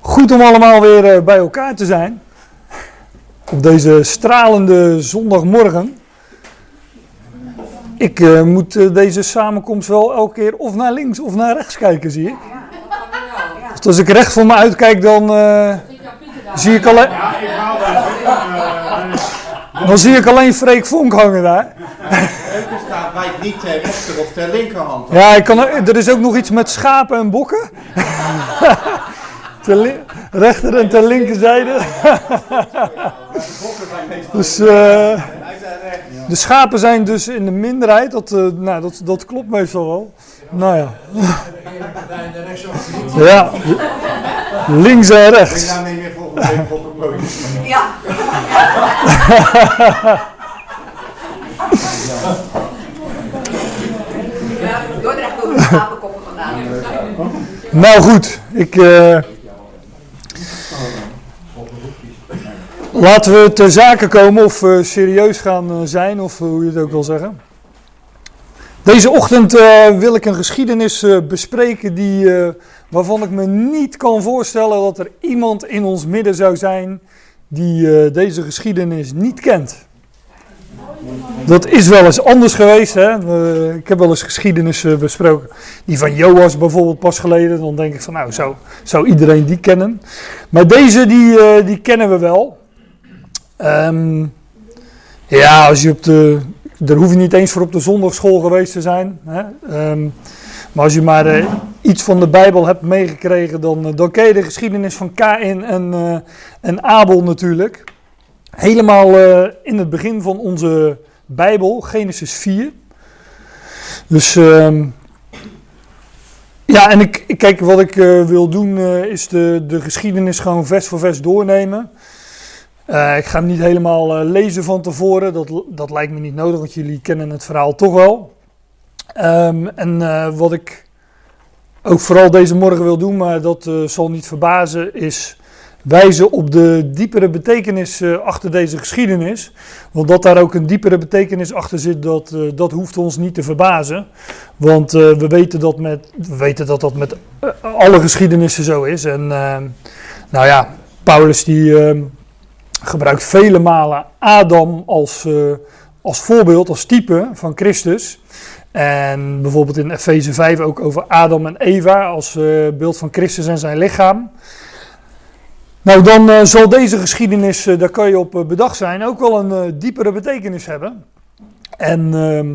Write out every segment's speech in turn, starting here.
Goed om allemaal weer eh, bij elkaar te zijn. Op deze stralende zondagmorgen. Ik uh, moet uh, deze samenkomst wel elke keer of naar links of naar rechts kijken, zie ik. Dus als ik recht voor me uitkijk, dan zie ik alleen. Dan zie ik alleen Freek Vonk hangen daar. Er staat wijk niet ter rechter of ter linkerhand. Ja, ik kan, er is ook nog iets met schapen en bokken. ter rechter en ter linkerzijde. dus, uh, de schapen zijn dus in de minderheid. Dat, uh, nou, dat, dat klopt meestal wel. Nou ja. Ja, links en rechts. Ik neem je volgende week op podium. Ja. Ja, Dordrecht komen de schapenkoppen vandaan. Nou goed, ik. Uh, laten we ter zake komen of serieus gaan uh, zijn, of hoe je het ook wil zeggen. Deze ochtend wil ik een geschiedenis bespreken die, waarvan ik me niet kan voorstellen dat er iemand in ons midden zou zijn die deze geschiedenis niet kent. Dat is wel eens anders geweest. Hè? Uh, ik heb wel eens geschiedenis besproken. Die van Joas bijvoorbeeld pas geleden. Dan denk ik van nou, zou, zou iedereen die kennen. Maar deze die, uh, die kennen we wel. Um, ja, als je op de. Daar hoef je niet eens voor op de zondagschool geweest te zijn. Hè? Um, maar als je maar iets van de Bijbel hebt meegekregen, dan, dan ken je de geschiedenis van Kain en, en Abel natuurlijk. Helemaal in het begin van onze Bijbel, Genesis 4. Dus uh, ja, en ik, kijk, wat ik uh, wil doen uh, is de, de geschiedenis gewoon vers voor vers doornemen. Ik ga hem niet helemaal lezen van tevoren, dat, dat lijkt me niet nodig, want jullie kennen het verhaal toch wel. Um, en wat ik ook vooral deze morgen wil doen, maar dat zal niet verbazen, is wijzen op de diepere betekenis uh, achter deze geschiedenis. Want dat daar ook een diepere betekenis achter zit, dat, uh, dat hoeft ons niet te verbazen. Want uh, we, weten dat met, we weten dat dat met alle geschiedenissen zo is. En nou ja, Paulus die ehm, gebruikt vele malen Adam als, als voorbeeld, als type van Christus. En bijvoorbeeld in Efeze 5 ook over Adam en Eva als beeld van Christus en zijn lichaam. Nou, dan uh, zal deze geschiedenis, uh, daar kan je op uh, bedacht zijn, ook wel een diepere betekenis hebben. En ehm,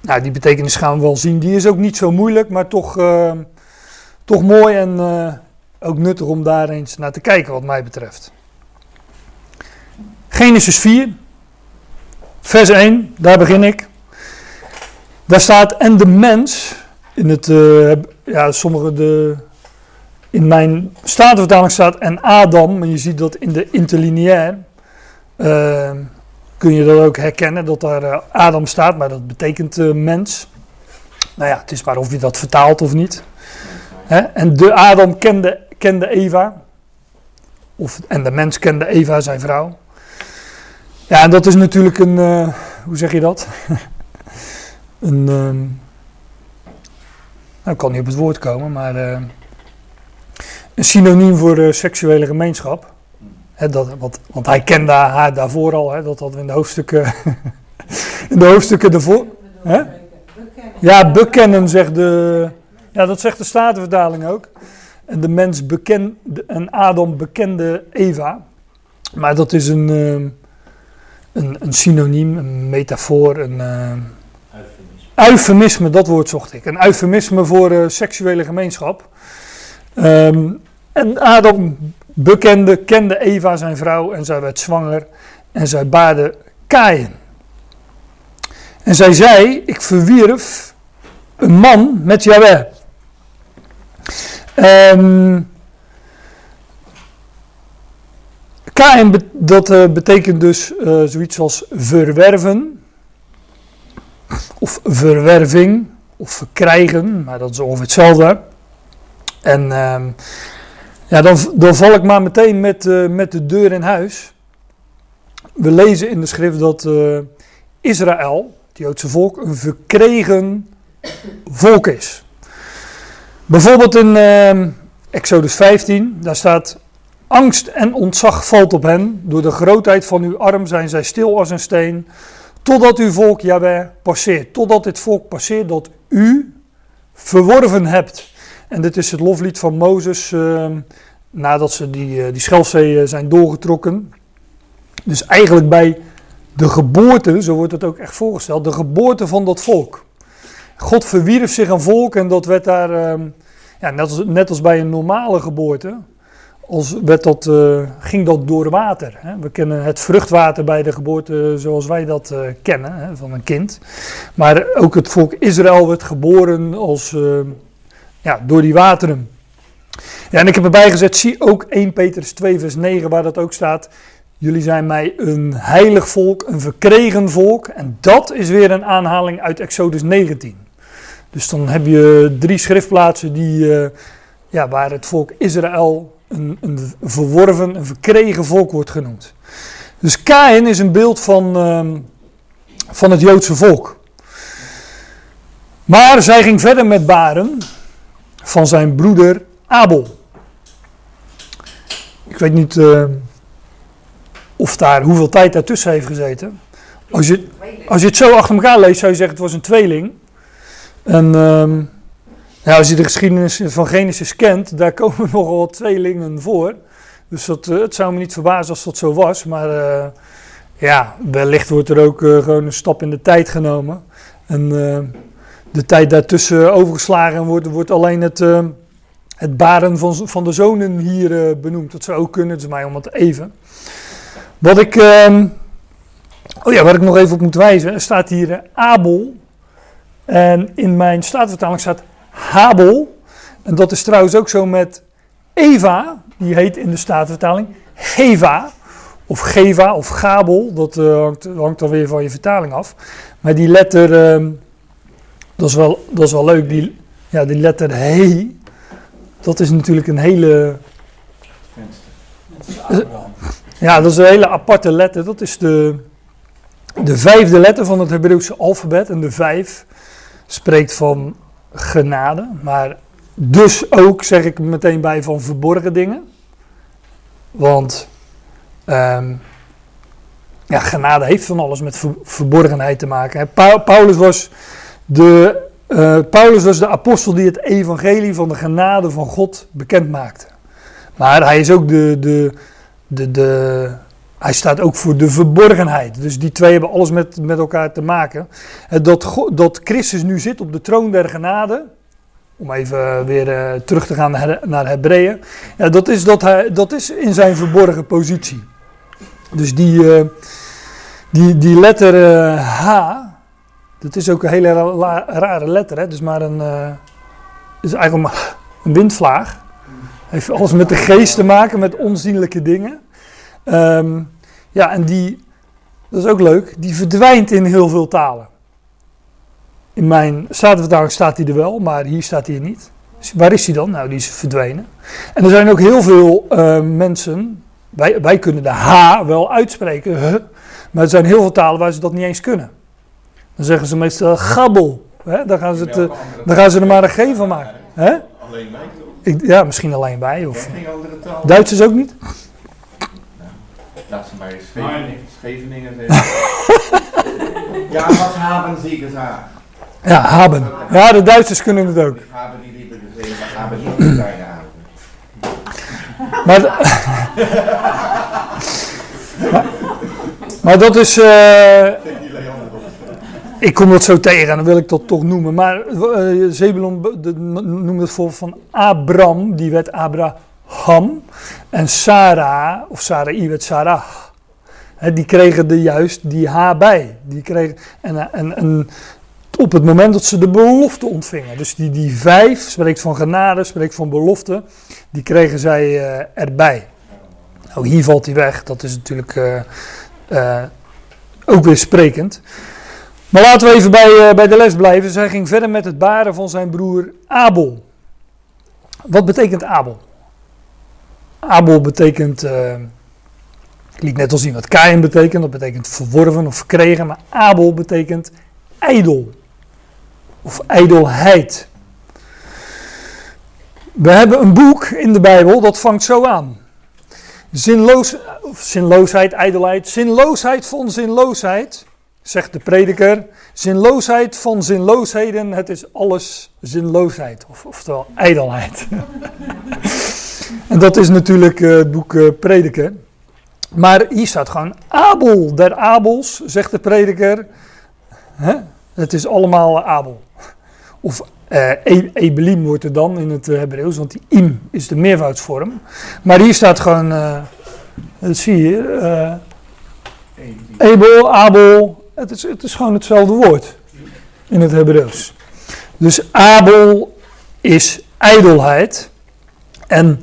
nou, die betekenis gaan we wel zien. Die is ook niet zo moeilijk, maar toch, ehm, toch mooi en ook nuttig om daar eens naar te kijken, wat mij betreft. Genesis 4, vers 1, daar begin ik. Daar staat, en de mens, in het, ja, sommige de in mijn statenvertaling staat en Adam, en je ziet dat in de interlineair, uh, kun je dat ook herkennen, dat daar uh, Adam staat, maar dat betekent uh, mens. Nou ja, het is maar of je dat vertaalt of niet. Hè? En de Adam kende, kende Eva, of, en de mens kende Eva, zijn vrouw. Ja, en dat is natuurlijk een, hoe zeg je dat? een, um, nou, ik kan niet op het woord komen, maar een synoniem voor de seksuele gemeenschap. Dat, wat, want hij kende haar daarvoor al, dat hadden we in de hoofdstukken, in de hoofdstukken ervoor. Ja, bekennen zegt de, ja, dat zegt de Statenvertaling ook. En de mens bekend, en Adam bekende Eva. Maar dat is een, een, een synoniem, een metafoor, een eufemisme. eufemisme. dat woord zocht ik. Een eufemisme voor uh, seksuele gemeenschap. Um, en Adam bekende, kende Eva zijn vrouw en zij werd zwanger en zij baarde Kain. En zij zei, ik verwierf een man met Yahweh. En Kain, dat uh, betekent dus uh, zoiets als verwerven, of verwerving, of verkrijgen, maar dat is ongeveer hetzelfde. En uh, ja, dan, val ik maar meteen met, uh, met de deur in huis. We lezen in de schrift dat uh, Israël, het Joodse volk, een verkregen volk is. Bijvoorbeeld in ehm, Exodus 15, daar staat: Angst en ontzag valt op hen. Door de grootheid van uw arm zijn zij stil als een steen. Totdat uw volk Jahweh passeert. Totdat dit volk passeert dat u verworven hebt. En dit is het loflied van Mozes ehm, nadat ze die, eh, die Schelfzee eh, zijn doorgetrokken. Dus eigenlijk bij de geboorte, zo wordt het ook echt voorgesteld, de geboorte van dat volk. God verwierf zich een volk en dat werd daar, ehm, ja, net, als, net als bij een normale geboorte, als werd dat, eh, ging dat door water. Hè. We kennen het vruchtwater bij de geboorte zoals wij dat uh, kennen, hè, van een kind. Maar ook het volk Israël werd geboren als, uh, ja, door die wateren. Ja, en ik heb erbij gezet, zie ook 1 Petrus 2 vers 9 waar dat ook staat. Jullie zijn mij een heilig volk, een verkregen volk. En dat is weer een aanhaling uit Exodus 19. Dus dan heb je drie schriftplaatsen die, ja, waar het volk Israël een, een verworven, een verkregen volk wordt genoemd. Dus Kain is een beeld van, uh, van het Joodse volk. Maar zij ging verder met baren van zijn broeder Abel. Ik weet niet uh, of daar hoeveel tijd daartussen heeft gezeten. Als je, als je het zo achter elkaar leest, zou je zeggen het was een tweeling. En ja, als je de geschiedenis van Genesis kent, daar komen nogal tweelingen voor. Dus dat, uh, het zou me niet verbazen als dat zo was. Maar uh, ja, wellicht wordt er ook gewoon een stap in de tijd genomen. En de tijd daartussen overgeslagen wordt, wordt alleen het, het baren van, van de zonen hier benoemd. Dat zou ook kunnen, is mij om het even. Wat ik, ehm, oh ja, waar ik nog even op moet wijzen, er staat hier Abel. En in mijn staatvertaling staat Habel. En dat is trouwens ook zo met Eva, die heet in de Statenvertaling Heva. Of Geva of Gabel, dat hangt, hangt dan weer van je vertaling af. Maar die letter, uh, dat, is wel, dat is wel leuk, die, ja, die letter He, dat is natuurlijk een hele... Ja, dat is een hele aparte letter. Dat is de, de vijfde letter van het Hebreeuwse alfabet. En de vijf spreekt van genade, maar dus ook, zeg ik meteen bij, van verborgen dingen. Want um, ja, genade heeft van alles met verborgenheid te maken. Paulus, was de, uh, Paulus was de apostel die het evangelie van de genade van God bekend maakte. Maar hij is ook de, de, de, de, hij staat ook voor de verborgenheid. Dus die twee hebben alles met, met elkaar te maken. Dat, dat Christus nu zit op de troon der genade. Om even weer uh, terug te gaan naar, Hebreeën. Ja, dat, is dat, hij, dat is in zijn verborgen positie. Dus die, die, die letter H. Dat is ook een hele ra rare letter. Hè? Dus maar een. is eigenlijk een windvlaag. Heeft alles met de geest te maken, met onzienlijke dingen. Um, ja, en die, dat is ook leuk, die verdwijnt in heel veel talen. In mijn Statenvertaling staat hij er wel, maar hier staat hij niet. Dus waar is hij dan? Nou, die is verdwenen. En er zijn ook heel veel uh, mensen, wij, wij kunnen de H wel uitspreken, huh, maar er zijn heel veel talen waar ze dat niet eens kunnen. Dan zeggen ze meestal gabbel. Hè? Dan, gaan ze het, uh, dan gaan ze er maar een G van maken. Hè? Alleen wij toch? Ik, ja, misschien alleen wij. Of. Duitsers ook niet? Laat ze maar eens Scheveningen, Scheveningen zeggen. ja, wat haben sie gesagt? Ja, haben. Ja, de Duitsers kunnen het ook. Ik habe die gesehen, wat haben kleine Maar, maar, maar dat is. Uh, ik kom dat zo tegen en dan wil ik dat toch noemen. Maar uh, Zebulon noemde het voor van Abram, die werd Abraham. En Sarah, of Sarai werd Sarah. Die kregen er juist die H bij. Die kregen, en, en, en op het moment dat ze de belofte ontvingen. Dus die, die vijf, spreekt van genade, spreekt van belofte. Die kregen zij uh, erbij. Nou, hier valt hij weg. Dat is natuurlijk ook weer sprekend. Maar laten we even bij, bij de les blijven. Zij ging verder met het baren van zijn broer Abel. Wat betekent Abel? Abel betekent, uh, ik liet net al zien wat Kain betekent, dat betekent verworven of verkregen, maar Abel betekent ijdel of ijdelheid. We hebben een boek in de Bijbel dat vangt zo aan. Zinloos, of zinloosheid, ijdelheid. Zinloosheid van zinloosheid, zegt de prediker. Zinloosheid van zinloosheden, het is alles zinloosheid. Of, oftewel ijdelheid. en dat is natuurlijk uh, het boek uh, Prediker. Maar hier staat gewoon Abel der Abels, zegt de prediker. Hè? Het is allemaal Abel. Of uh, Ebelim wordt er dan in het Hebreeuws, want die im is de meervoudsvorm. Maar hier staat gewoon, dat zie je, Ebel, Abel, het is, het is gewoon hetzelfde woord in het Hebreeuws. Dus Abel is ijdelheid. En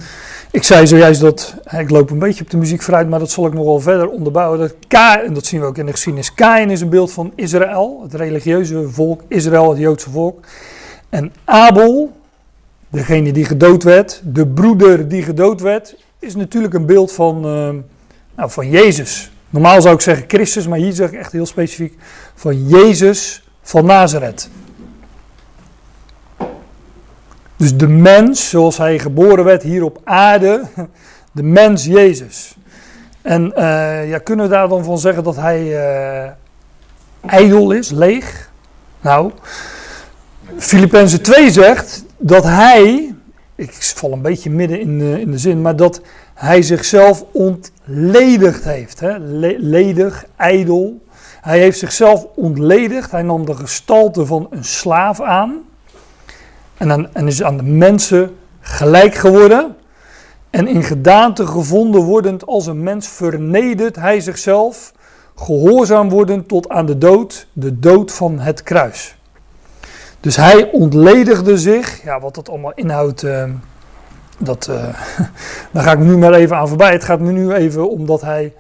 ik zei zojuist dat, ik loop een beetje op de muziek vooruit, maar dat zal ik nog wel verder onderbouwen. Dat en dat zien we ook in de geschiedenis, Kain is een beeld van Israël, het religieuze volk, Israël, het Joodse volk. En Abel, degene die gedood werd, de broeder die gedood werd, is natuurlijk een beeld van, uh, nou, van Jezus. Normaal zou ik zeggen Christus, maar hier zeg ik echt heel specifiek van Jezus van Nazareth. Dus de mens, zoals hij geboren werd hier op aarde, de mens Jezus. En uh, ja, kunnen we daar dan van zeggen dat hij uh, ijdel is, leeg? Nou, Filippenzen 2 zegt dat hij, ik val een beetje midden in de, in de zin, maar dat hij zichzelf ontledigd heeft. Hè? ledig, ijdel. Hij heeft zichzelf ontledigd. Hij nam de gestalte van een slaaf aan. En, aan, en is aan de mensen gelijk geworden. En in gedaante gevonden wordend als een mens vernedert hij zichzelf. Gehoorzaam wordend tot aan de dood, de dood van het kruis. Dus hij ontledigde zich, ja, wat dat allemaal inhoudt, uh, dat, uh, daar ga ik nu maar even aan voorbij. Het gaat me nu even om dat hij,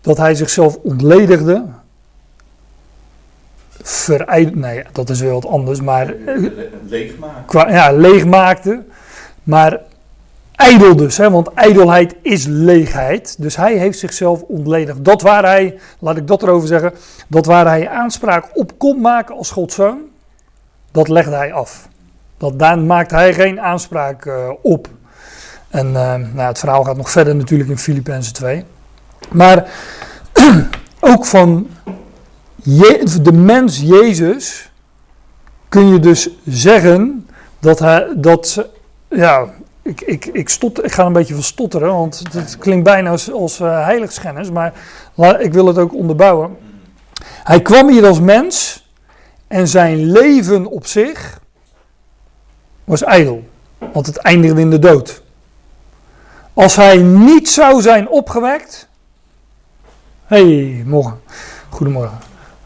dat hij zichzelf ontledigde. Verijd, nee, dat is wel wat anders, maar... Leegmaakte. Ja, leegmaakte. Maar ijdel dus, hè, want ijdelheid is leegheid. Dus hij heeft zichzelf ontledigd. Dat waar hij, laat ik dat erover zeggen, dat waar hij aanspraak op kon maken als Godszoon dat legde hij af. Dat, daar maakt hij geen aanspraak uh, op. En uh, nou, het verhaal gaat nog verder natuurlijk in Filippenzen 2. Maar ook van de mens Jezus kun je dus zeggen dat hij, dat, ja, ik, ik, ik, stot, ik ga een beetje van stotteren, want het klinkt bijna als, als uh, heiligschennis, maar ik wil het ook onderbouwen. Hij kwam hier als mens en zijn leven op zich was ijdel, want het eindigde in de dood. Als hij niet zou zijn opgewekt. hey, morgen. Goedemorgen.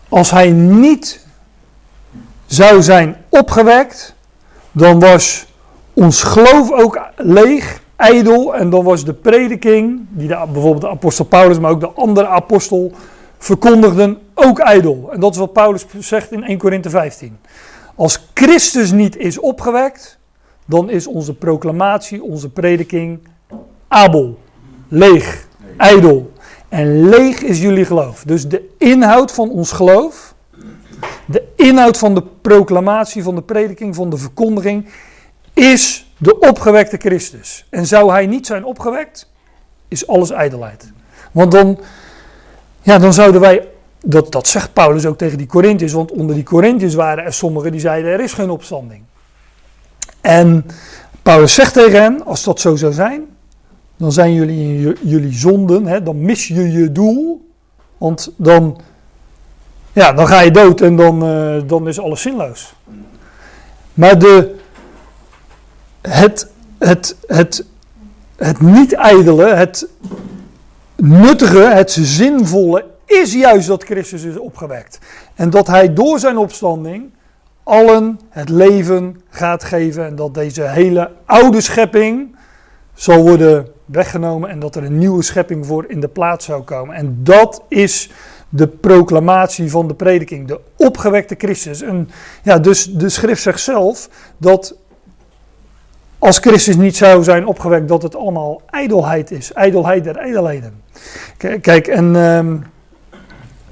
Als hij niet zou zijn opgewekt, dan was ons geloof ook leeg, ijdel. En dan was de prediking, die bijvoorbeeld de apostel Paulus, maar ook de andere apostel verkondigden ook ijdel. En dat is wat Paulus zegt in 1 Korinthe 15. Als Christus niet is opgewekt, dan is onze proclamatie, onze prediking abel, leeg, ijdel. En leeg is jullie geloof. Dus de inhoud van ons geloof, de inhoud van de proclamatie, van de prediking, van de verkondiging, is de opgewekte Christus. En zou hij niet zijn opgewekt, is alles ijdelheid. Want dan ja, dan zouden wij, dat, dat zegt Paulus ook tegen die Corinthiërs, want onder die Corinthiërs waren er sommigen die zeiden er is geen opstanding. En Paulus zegt tegen hen, als dat zo zou zijn, dan zijn jullie in jullie zonden, hè, dan mis je je doel, want dan, ja, dan ga je dood en dan, uh, dan is alles zinloos. Maar de, het, het, het, het niet ijdele, het nuttige, het zinvolle is juist dat Christus is opgewekt. En dat hij door zijn opstanding allen het leven gaat geven. En dat deze hele oude schepping zal worden weggenomen. En dat er een nieuwe schepping voor in de plaats zou komen. En dat is de proclamatie van de prediking. De opgewekte Christus. En ja, dus de schrift zegt zelf dat als Christus niet zou zijn opgewekt, dat het allemaal ijdelheid is. Ijdelheid der ijdelheden. Kijk, en um,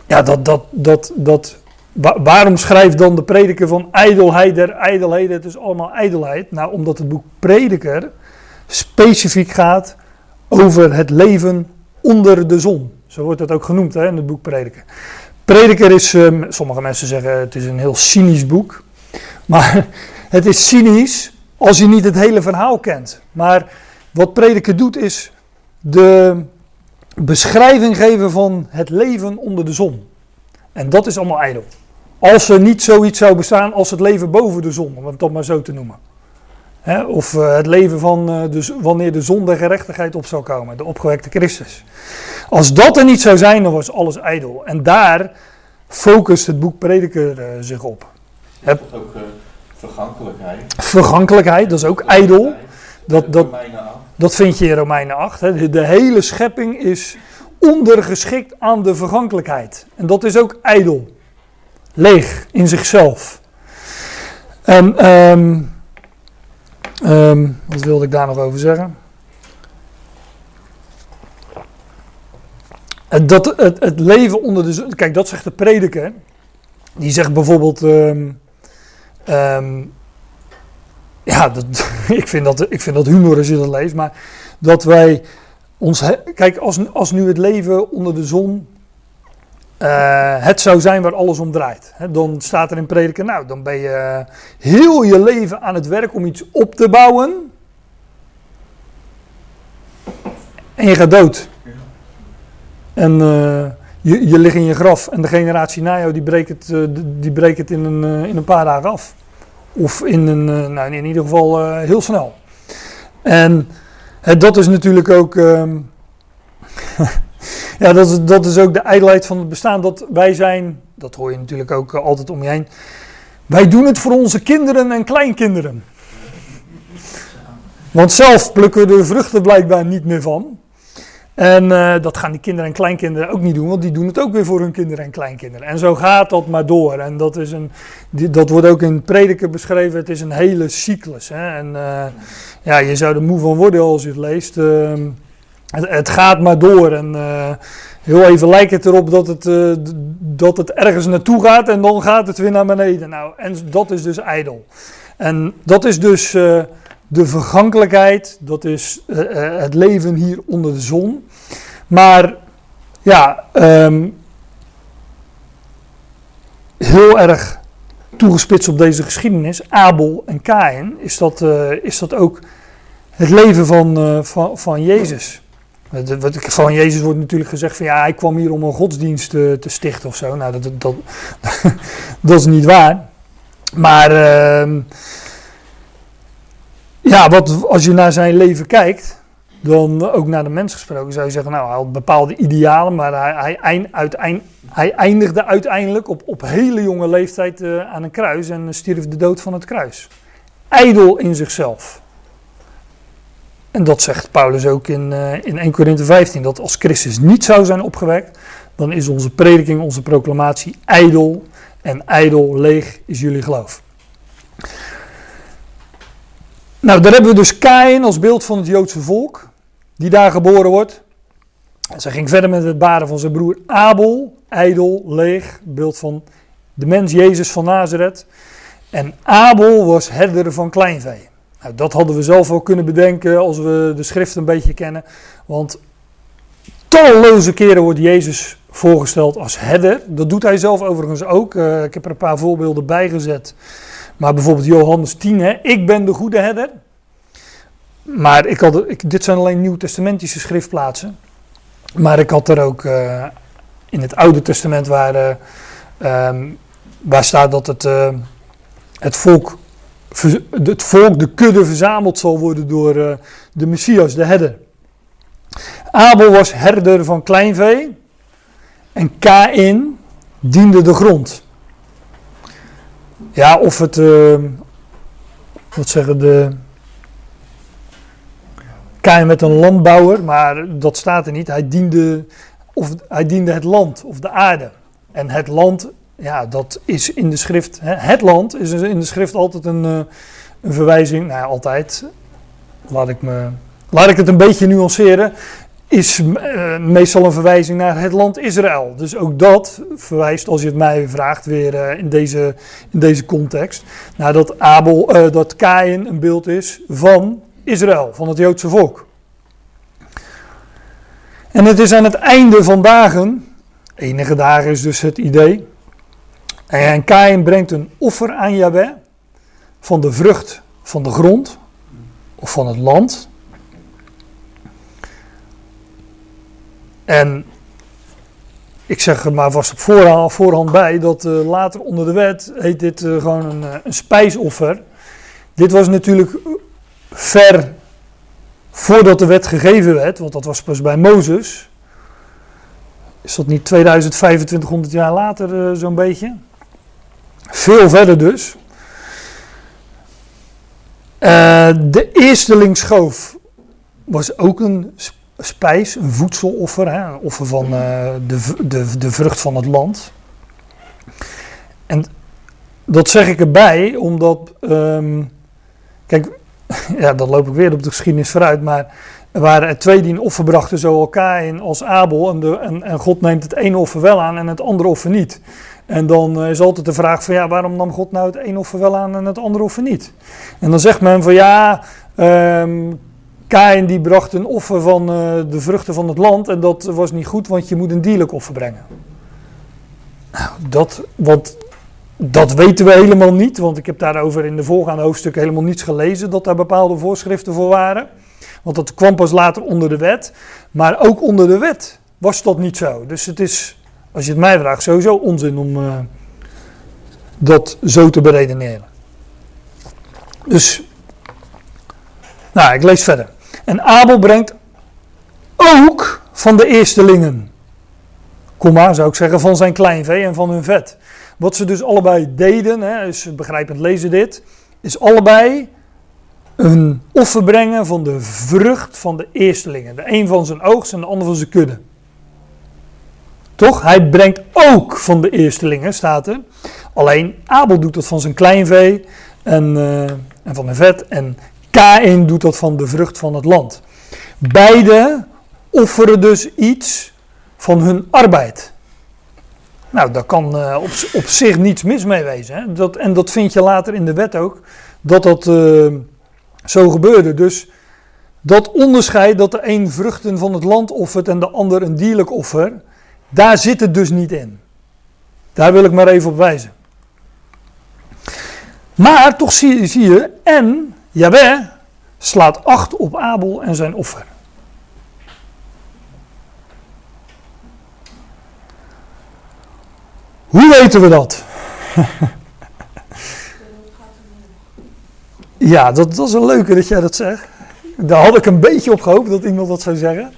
ja, dat, dat, dat, dat, wa- waarom schrijft dan de prediker van ijdelheid der ijdelheden? Het is allemaal ijdelheid. Nou, omdat het boek Prediker specifiek gaat over het leven onder de zon. Zo wordt het ook genoemd hè, in het boek Prediker. Prediker is, ehm, sommige mensen zeggen het is een heel cynisch boek. Maar het is cynisch als je niet het hele verhaal kent. Maar wat Prediker doet is de beschrijving geven van het leven onder de zon. En dat is allemaal ijdel. Als er niet zoiets zou bestaan als het leven boven de zon, om het toch maar zo te noemen. Of eh, het leven van eh, z- wanneer de zon der gerechtigheid op zou komen, de opgewekte Christus. Als dat er niet zou zijn, dan was alles ijdel. En daar focust het boek Prediker eh, zich op. Heb ook eh, vergankelijkheid. Vergankelijkheid, dat is ook ijdel. Dat- dat-. Dat vind je in Romeinen 8. Hè. De, de hele schepping is ondergeschikt aan de vergankelijkheid. En dat is ook ijdel. Leeg in zichzelf. En ehm, ehm, wat wilde ik daar nog over zeggen? Dat, het, het leven onder de zon. Kijk, dat zegt de prediker. Die zegt bijvoorbeeld. ehm, ja, dat, ik, vind dat, ik vind dat humor als je dat. Maar dat wij ons. Kijk, als, als nu het leven onder de zon. Eh, het zou zijn waar alles om draait. Dan staat er in prediker. Nou, dan ben je heel je leven aan het werk om iets op te bouwen. En je gaat dood. En eh, je, je ligt in je graf. En de generatie na jou die breekt het, eh, die breekt het in, een, in een paar dagen af. Of in, een, nou, in ieder geval heel snel. En dat is natuurlijk ook. ehm, ja, dat is, dat is ook de ijdelheid van het bestaan. Dat wij zijn. Dat hoor je natuurlijk ook eh, altijd om je heen. Wij doen het voor onze kinderen en kleinkinderen. Want zelf plukken we de vruchten blijkbaar niet meer van. En eh, dat gaan die kinderen en kleinkinderen ook niet doen, want die doen het ook weer voor hun kinderen en kleinkinderen. En zo gaat dat maar door. En dat, is een, dat wordt ook in prediker beschreven, het is een hele cyclus. Hè? En eh, ja, je zou er moe van worden als je het leest. Ehm, het, gaat maar door. En eh, heel even lijkt het erop dat het, eh, dat het ergens naartoe gaat en dan gaat het weer naar beneden. Nou, en dat is dus ijdel. En dat is dus eh, de vergankelijkheid, dat is het leven hier onder de zon. Maar ja, ehm, heel erg toegespitst op deze geschiedenis, Abel en Kain, is dat, is dat ook het leven van, van, van Jezus. Ik- van Jezus wordt natuurlijk gezegd van ja, hij kwam hier om een godsdienst eh, te stichten of zo. Nou, dat, dat, dat, dat is niet waar. Maar ehm, ja, wat, als je naar zijn leven kijkt, dan ook naar de mens gesproken, zou je zeggen, nou, hij had bepaalde idealen, maar hij, hij, eind- uiteind- hij eindigde uiteindelijk op, op hele jonge leeftijd eh, aan een kruis en stierf de dood van het kruis. Ijdel in zichzelf. En dat zegt Paulus ook in, eh, in 1 Korinthe 15, dat als Christus niet zou zijn opgewekt, dan is onze prediking, onze proclamatie ijdel en ijdel leeg is jullie geloof. Nou, daar hebben we dus Kain als beeld van het Joodse volk, die daar geboren wordt. En zij ging verder met het baren van zijn broer Abel, ijdel, leeg, beeld van de mens Jezus van Nazareth. En Abel was herder van kleinvee. Nou, dat hadden we zelf wel kunnen bedenken als we de schrift een beetje kennen. Want talloze keren wordt Jezus voorgesteld als herder. Dat doet hij zelf overigens ook. Eh, ik heb er een paar voorbeelden bij gezet. Maar bijvoorbeeld Johannes 10, hè, ik ben de goede herder. Maar ik had, ik, dit zijn alleen nieuwtestamentische schriftplaatsen. Maar ik had er ook eh, in het Oude Testament waar, eh, ehm, waar staat dat het, het, volk, het volk, de kudde verzameld zal worden door eh, de Messias, de herder. Abel was herder van kleinvee en Kain diende de grond. Ja, of het, eh, wat zeggen de, Kain met een landbouwer, maar dat staat er niet. Hij diende, of, hij diende het land of de aarde. En het land, ja, dat is in de schrift, het land is in de schrift altijd een, eh, een verwijzing, nou ja, altijd, laat ik, me, laat ik het een beetje nuanceren. is eh, meestal een verwijzing naar het land Israël. Dus ook dat verwijst, als je het mij vraagt, weer eh, in, deze, in deze context. Naar dat, Abel, dat Kain een beeld is van Israël, van het Joodse volk. En het is aan het einde van dagen, enige dagen is dus het idee. En Kain brengt een offer aan Yahweh van de vrucht van de grond of van het land. En ik zeg er maar vast op voorhand, voorhand bij dat uh, later onder de wet heet dit uh, gewoon een, uh, een spijsoffer. Dit was natuurlijk ver voordat de wet gegeven werd, want dat was pas bij Mozes. Is dat niet 2500 jaar later zo'n beetje? Veel verder dus. de eerstelingsschoof was ook een spijs, een voedseloffer, een offer van uh, de, de, de vrucht van het land. En dat zeg ik erbij, omdat, um, kijk, ja, dan loop ik weer op de geschiedenis vooruit, maar er waren er twee die een offer brachten, zowel Kain als Abel, en, en, en, God neemt het ene offer wel aan en het andere offer niet. En dan is altijd de vraag van, ja, waarom nam God nou het ene offer wel aan en het andere offer niet? En dan zegt men van, ja, um, Kain die bracht een offer van uh, de vruchten van het land en dat was niet goed, want je moet een dierlijk offer brengen. Nou, dat, want dat weten we helemaal niet, want ik heb daarover in de voorgaande hoofdstukken helemaal niets gelezen dat daar bepaalde voorschriften voor waren. Want dat kwam pas later onder de wet, maar ook onder de wet was dat niet zo. Dus het is, als je het mij vraagt, sowieso onzin om uh, dat zo te beredeneren. Dus, nou, ik lees verder. En Abel brengt ook van de eerstelingen. Komma, zou ik zeggen, van zijn kleinvee en van hun vet. Wat ze dus allebei deden, hè, dus begrijpend lezen dit, is allebei een offer brengen van de vrucht van de eerstelingen. De een van zijn oogst en de ander van zijn kudde. Toch? Hij brengt ook van de eerstelingen, staat er. Alleen Abel doet dat van zijn kleinvee en, uh, en van de vet. En Kain doet dat van de vrucht van het land. Beide offeren dus iets van hun arbeid. Nou, daar kan uh, op, op, zich niets mis mee wezen. Hè? Dat, en dat vind je later in de wet ook, dat dat uh, zo gebeurde. Dus dat onderscheid dat de een vruchten van het land offert en de ander een dierlijk offer, daar zit het dus niet in. Daar wil ik maar even op wijzen. Maar toch zie, zie je, en Jaweh slaat acht op Abel en zijn offer. Hoe weten we dat? ja, dat, dat is een leuke dat jij dat zegt. Daar had ik een beetje op gehoopt dat iemand dat zou zeggen.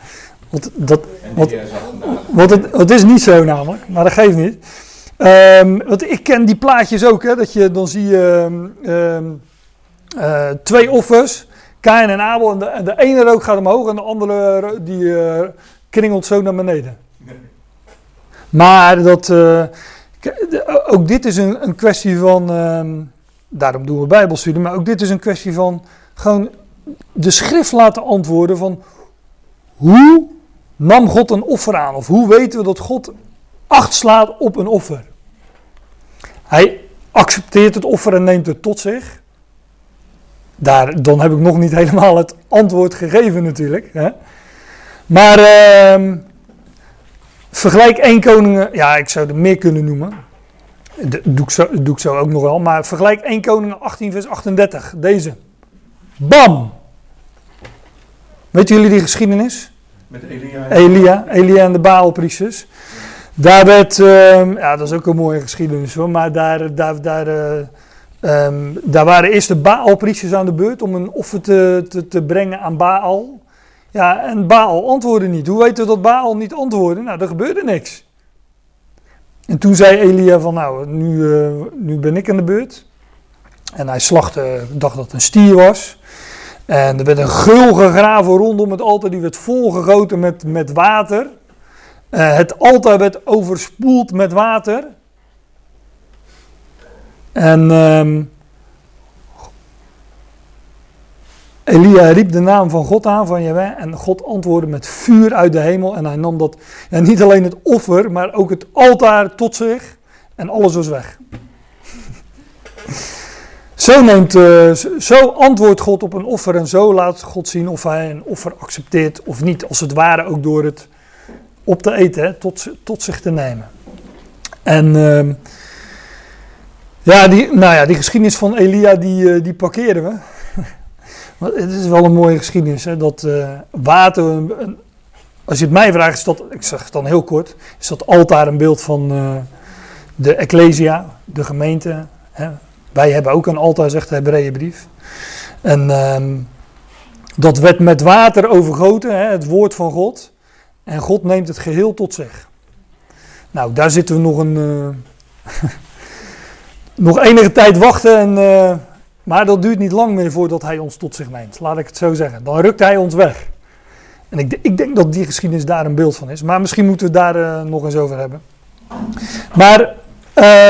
Want, dat, wat, want het, het, is niet zo namelijk, maar dat geeft niet. Um, want ik ken die plaatjes ook, hè, dat je dan zie je um, uh, twee offers, Kain en Abel. En de, en de, ene rook gaat omhoog en de andere die uh, kringelt zo naar beneden. Maar dat, uh, ook dit is een, een kwestie van, um, daarom doen we bijbelstudie, maar ook dit is een kwestie van gewoon de schrift laten antwoorden van hoe nam God een offer aan? Of hoe weten we dat God acht slaat op een offer? Hij accepteert het offer en neemt het tot zich daar, dan heb ik nog niet helemaal het antwoord gegeven natuurlijk. Hè. Maar uh, vergelijk 1 Koningen, ja ik zou er meer kunnen noemen. Dat doe, ik zo, doe ik zo ook nog wel. Maar vergelijk 1 Koningen 18 vers 38. Deze. Bam! Weten jullie die geschiedenis? Met Elia. Elia, Elia en de Baalpriesters. Daar werd, uh, ja dat is ook een mooie geschiedenis hoor, maar daar, daar, daar uh, Um, daar waren eerst de Baalpriesters aan de beurt om een offer te, te, te, brengen aan Baal. Ja, en Baal antwoordde niet. Hoe weten we dat Baal niet antwoordde? Nou, er gebeurde niks. En toen zei Elia van, nou, nu, uh, nu ben ik aan de beurt. En hij slachtte, dacht dat het een stier was. En er werd een gul gegraven rondom het altaar, die werd volgegoten met, met water. Uh, het altaar werd overspoeld met water. En um, Elia riep de naam van God aan, van Jahweh, en God antwoordde met vuur uit de hemel. En hij nam dat, ja, niet alleen het offer, maar ook het altaar tot zich. En alles was weg. Zo, neemt, uh, zo antwoordt God op een offer en zo laat God zien of hij een offer accepteert of niet. Als het ware ook door het op te eten, tot, tot zich te nemen. En uh, ja, die, nou ja, die geschiedenis van Elia, die, uh, die parkeren we. Het is wel een mooie geschiedenis, hè, dat uh, water, als je het mij vraagt, is dat, ik zeg het dan heel kort, is dat altaar een beeld van de Ecclesia, de gemeente. Hè. Wij hebben ook een altaar, zegt de Hebreeënbrief. En uh, dat werd met water overgoten, hè, het woord van God. En God neemt het geheel tot zich. Nou, daar zitten we nog een. Uh, nog enige tijd wachten. En, maar dat duurt niet lang meer voordat hij ons tot zich neemt. Laat ik het zo zeggen. Dan rukt hij ons weg. En ik, ik denk dat die geschiedenis daar een beeld van is. Maar misschien moeten we het daar uh, nog eens over hebben. Maar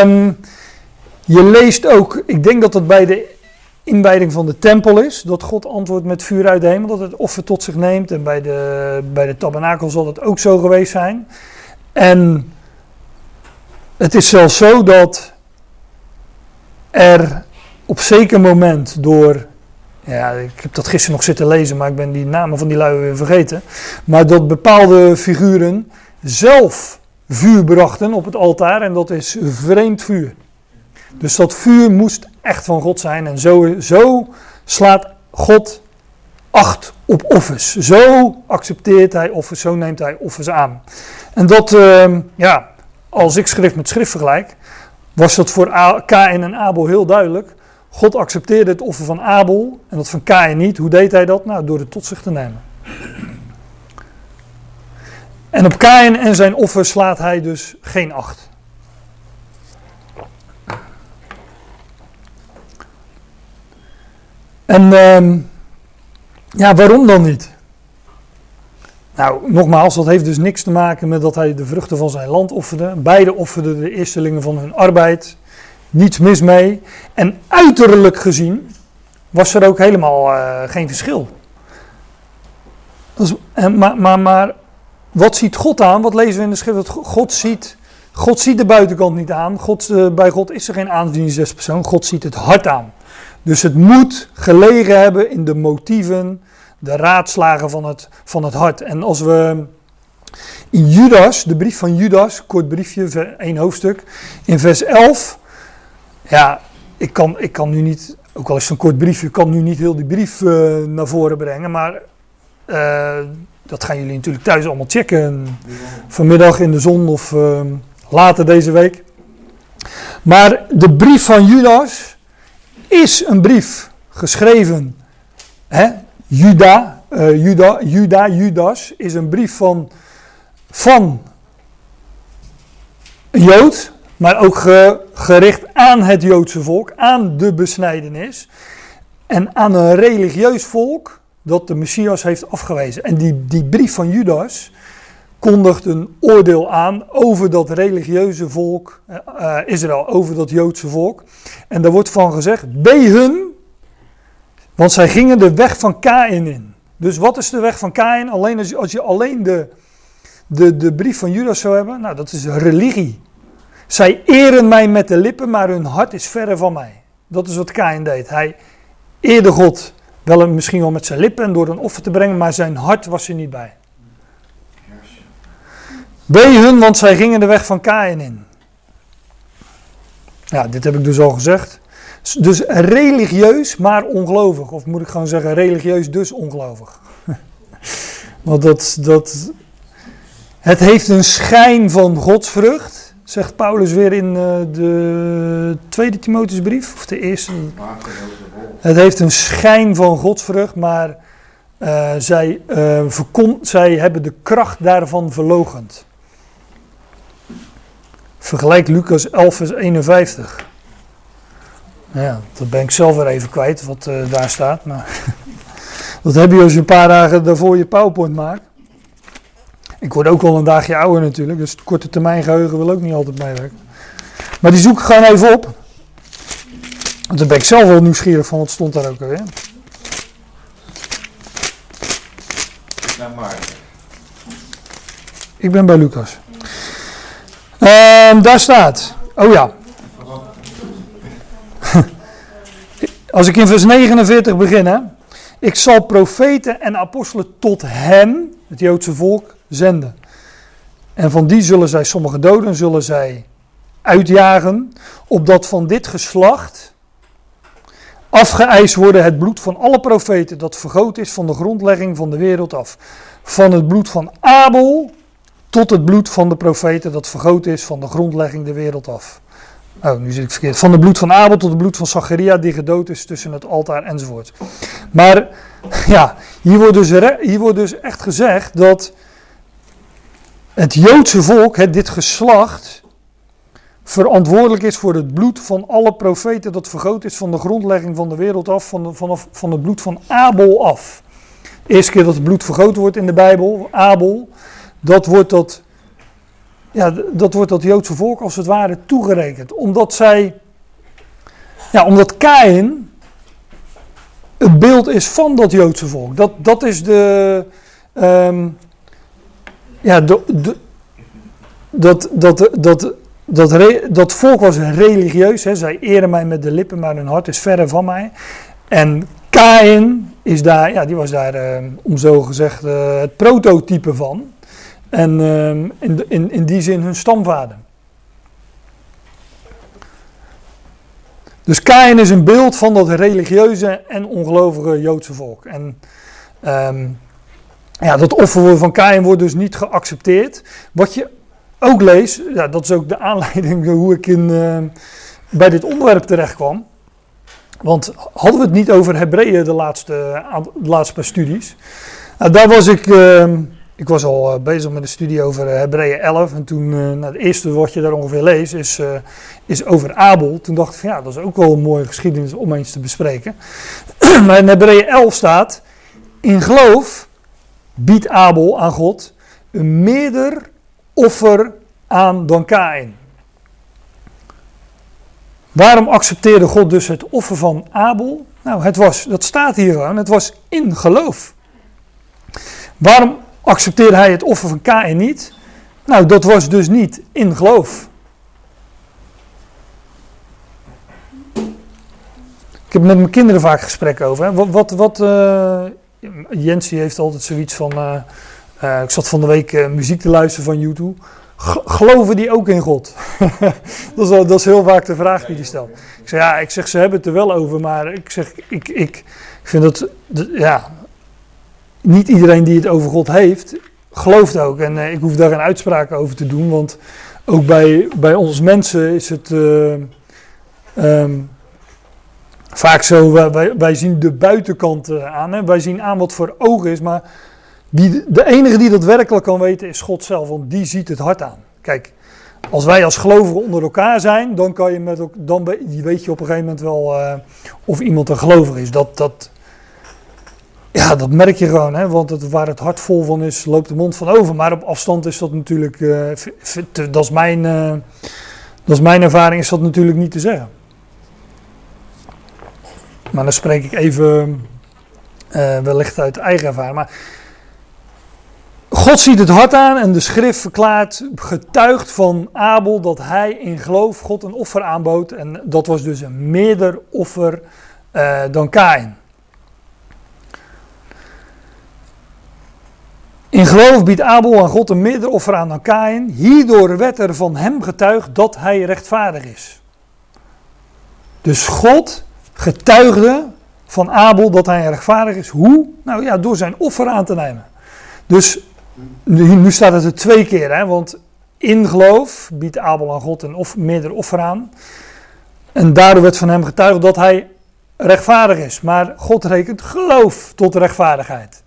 um, je leest ook, ik denk dat het bij de inwijding van de tempel is, dat God antwoordt met vuur uit de hemel, dat het offer tot zich neemt. En bij de, bij de tabernakel zal dat ook zo geweest zijn. En het is zelfs zo dat er op zeker moment door, ja, ik heb dat gisteren nog zitten lezen, maar ik ben die namen van die lui weer vergeten. Maar dat bepaalde figuren zelf vuur brachten op het altaar en dat is vreemd vuur. Dus dat vuur moest echt van God zijn. En zo, zo slaat God acht op offers. Zo accepteert hij offers, zo neemt hij offers aan. En dat, uh, ja, als ik schrift met schrift vergelijk, was dat voor Kain en Abel heel duidelijk. God accepteerde het offer van Abel en dat van Kain niet. Hoe deed hij dat? Nou, door het tot zich te nemen. En op Kain en zijn offer slaat hij dus geen acht. En uh, ja, waarom dan niet? Nou, nogmaals, dat heeft dus niks te maken met dat hij de vruchten van zijn land offerde. Beide offerden de eerstelingen van hun arbeid. Niets mis mee. En uiterlijk gezien was er ook helemaal uh, geen verschil. Maar, maar, maar wat ziet God aan? Wat lezen we in de schrift? God ziet, God ziet de buitenkant niet aan. God, uh, bij God is er geen aanzienspersoon. God ziet het hart aan. Dus het moet gelegen hebben in de motieven, de raadslagen van het, van het hart. En als we in Judas, de brief van Judas, kort briefje, één hoofdstuk, in vers 11. Ja, ik kan, ik kan nu niet, ook al is het een kort briefje, ik kan nu niet heel die brief uh, naar voren brengen. Maar uh, dat gaan jullie natuurlijk thuis allemaal checken. Vanmiddag in de zon of uh, later deze week. Maar de brief van Judas is een brief geschreven. Hè? Juda, Juda, Juda, Judas is een brief van, van een Jood, maar ook ge, gericht aan het Joodse volk, aan de besnijdenis en aan een religieus volk dat de Messias heeft afgewezen. En die, die brief van Judas kondigt een oordeel aan over dat religieuze volk uh, Israël, over dat Joodse volk. En daar wordt van gezegd, bij hun, want zij gingen de weg van Kain in. Dus wat is de weg van Kain? Alleen als je, als je alleen de, de, de brief van Judas zou hebben, nou dat is religie. Zij eren mij met de lippen, maar hun hart is verre van mij. Dat is wat Kain deed. Hij eerde God, wel misschien wel met zijn lippen en door een offer te brengen, maar zijn hart was er niet bij. Wee hun, want zij gingen de weg van Kain in. Ja, dit heb ik dus al gezegd. Dus religieus, maar ongelovig. Of moet ik gewoon zeggen, religieus dus ongelovig. Want dat, dat, het heeft een schijn van godsvrucht, zegt Paulus weer in uh, de tweede Timotheusbrief, of de eerste. Het heeft een schijn van godsvrucht, maar uh, zij, uh, zij hebben de kracht daarvan verlogend. Vergelijk Lucas 11, vers 51. Ja, dat ben ik zelf weer even kwijt, wat daar staat. Maar dat heb je als je een paar dagen daarvoor je PowerPoint maakt. Ik word ook wel een dagje ouder natuurlijk, dus het korte termijn geheugen wil ook niet altijd meewerken. Maar die zoek ik gewoon even op. Want dan ben ik zelf wel nieuwsgierig van wat stond daar ook alweer. Ik ben bij Lucas. Ehm, daar staat. Oh ja. Als ik in vers 49 begin, hè. Ik zal profeten en apostelen tot hem, het Joodse volk, zenden. En van die zullen zij sommige doden zullen zij uitjagen, opdat van dit geslacht afgeëist worden het bloed van alle profeten dat vergoten is van de grondlegging van de wereld af. Van het bloed van Abel tot het bloed van de profeten dat vergoten is van de grondlegging de wereld af. Oh, nu zit ik verkeerd. Van het bloed van Abel tot het bloed van Zacharia die gedood is tussen het altaar enzovoort. Maar ja, hier wordt dus, hier wordt dus echt gezegd dat het Joodse volk, dit geslacht, verantwoordelijk is voor het bloed van alle profeten dat vergoten is van de grondlegging van de wereld af, van, de, van het bloed van Abel af. De eerste keer dat het bloed vergoten wordt in de Bijbel, Abel, dat wordt dat, ja, dat wordt dat Joodse volk als het ware toegerekend. Omdat zij, ja, omdat Kain het beeld is van dat Joodse volk. Dat, dat is de, ehm, ja, dat, dat, dat, dat, re- dat volk was religieus. Hè. Zij eren mij met de lippen, maar hun hart is verre van mij. En Kain is daar, ja, die was daar, ehm, om zo gezegd, eh, het prototype van. En ehm, in, in, in die zin hun stamvader. Dus Kain is een beeld van dat religieuze en ongelovige Joodse volk. En ehm, ja, dat offer van Kain wordt dus niet geaccepteerd. Wat je ook leest, ja, dat is ook de aanleiding hoe ik in, ehm, bij dit onderwerp terecht kwam. Want hadden we het niet over Hebreeën de laatste, aan- de laatste paar studies. Nou, daar was ik, ehm, ik was al eh, bezig met een studie over eh, Hebreeën 11. En toen, eh, nou, het eerste wat je daar ongeveer leest, is, eh, is over Abel. Toen dacht ik van ja, dat is ook wel een mooie geschiedenis om eens te bespreken. maar in Hebreeën 11 staat, in geloof biedt Abel aan God een meerder offer aan dan Kain. Waarom accepteerde God dus het offer van Abel? Nou, het was, dat staat hier gewoon, het was in geloof. Waarom accepteerde hij het offer van Kain niet? Nou, dat was dus niet in geloof. Ik heb met mijn kinderen vaak gesprekken over. Wat, wat eh, Jensie heeft altijd zoiets van. eh, eh, ik zat van de week eh, muziek te luisteren van YouTube. Geloven die ook in God? dat, is, dat is heel vaak de vraag die die stelt. Ik zeg ja, ik zeg ze hebben het er wel over, maar ik zeg ik, ik vind dat ja, niet iedereen die het over God heeft, gelooft ook. En ik hoef daar geen uitspraken over te doen, want ook bij, bij ons mensen is het ehm, vaak zo, wij, wij, zien de buitenkant eh, aan. Hè? Wij zien aan wat voor ogen is, maar die, de enige die dat werkelijk kan weten is God zelf, want die ziet het hart aan. Kijk, als wij als gelovigen onder elkaar zijn, dan, kan je met, dan we- weet je op een gegeven moment wel eh, of iemand een gelovig is. Dat, dat, ja, dat merk je gewoon, hè? want het, waar het hart vol van is, loopt de mond van over. Maar op afstand is dat natuurlijk, eh, dat, is mijn, dat is mijn ervaring, is dat natuurlijk niet te zeggen. Maar dan spreek ik even eh, wellicht uit eigen ervaring. Maar God ziet het hart aan en de schrift verklaart, getuigt van Abel dat hij in geloof God een offer aanbood. En dat was dus een meerder offer eh, dan Kain. In geloof biedt Abel aan God een meerder offer aan dan Kain. Hierdoor werd er van hem getuigd dat hij rechtvaardig is. Dus God getuigde van Abel dat hij rechtvaardig is. Hoe? Nou ja, door zijn offer aan te nemen. Dus nu, staat het er twee keer, hè, want in geloof biedt Abel aan God een of, meerdere offer aan. En daardoor werd van hem getuigd dat hij rechtvaardig is. Maar God rekent geloof tot rechtvaardigheid.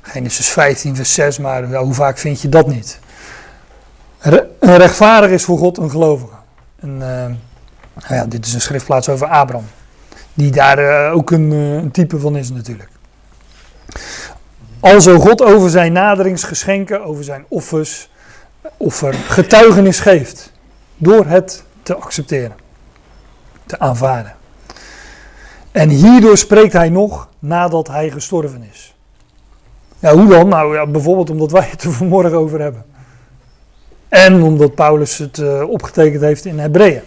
Genesis 15, vers 6, maar hoe vaak vind je dat niet? Een rechtvaardig is voor God een gelovige. En, eh, nou ja, dit is een schriftplaats over Abraham. Die daar eh, ook een, eh, een type van is natuurlijk. Alzo God over zijn naderingsgeschenken, over zijn offers, offer, getuigenis geeft. Door het te accepteren. Te aanvaarden. En hierdoor spreekt hij nog nadat hij gestorven is. Ja, hoe dan? Nou ja, bijvoorbeeld omdat wij het er vanmorgen over hebben. En omdat Paulus het uh, opgetekend heeft in Hebreeën.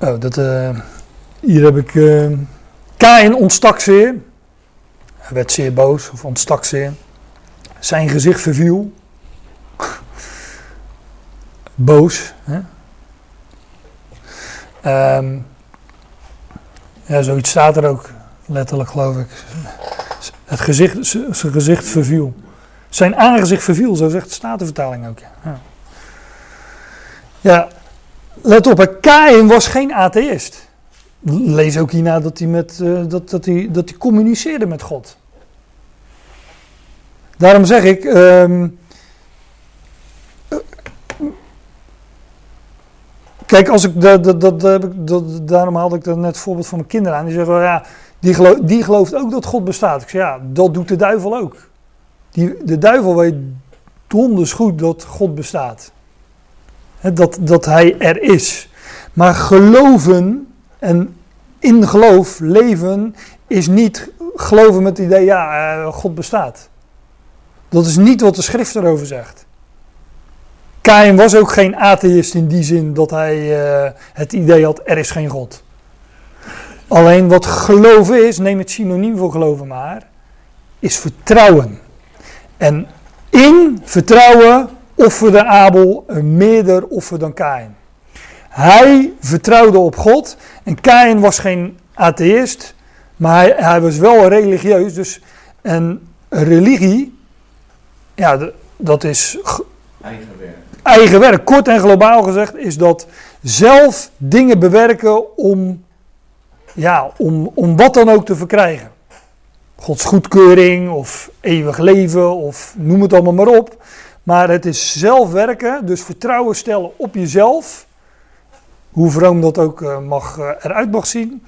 Oh, dat, uh, hier heb ik. Uh, Kain ontstak zeer. Hij werd zeer boos of ontstak zeer. Zijn gezicht verviel. boos. Hè? Um, ja, zoiets staat er ook letterlijk, geloof ik. Het gezicht, zijn gezicht verviel. Zijn aangezicht verviel, zo zegt de Statenvertaling ook. Ja. ja, let op, Kain was geen atheïst. Lees ook hierna dat hij, met, uh, dat, dat, hij, dat hij communiceerde met God. Daarom zeg ik, um, Kijk, als ik dat, dat, dat, dat, daarom haalde ik dat net het voorbeeld van mijn kinderen aan. Die zeggen, ja, die, geloof, die gelooft ook dat God bestaat. Ik zeg, ja, dat doet de duivel ook. Die, de duivel weet donders goed dat God bestaat. Dat, dat hij er is. Maar geloven en in geloof leven is niet geloven met het idee, ja, uh, God bestaat. Dat is niet wat de schrift erover zegt. Kain was ook geen atheïst in die zin dat hij uh, het idee had, er is geen God. Alleen wat geloven is, neem het synoniem voor geloven maar, is vertrouwen. En in vertrouwen offerde Abel een meerder offer dan Kain. Hij vertrouwde op God en Kain was geen atheïst, maar hij, hij was wel religieus. Dus een religie, ja, dat is eigen werk. Eigen werk, kort en globaal gezegd, is dat zelf dingen bewerken om, ja, om, om wat dan ook te verkrijgen. Gods goedkeuring of eeuwig leven of noem het allemaal maar op. Maar het is zelf werken, dus vertrouwen stellen op jezelf. Hoe vroom dat ook uh, mag, uh, eruit mag zien.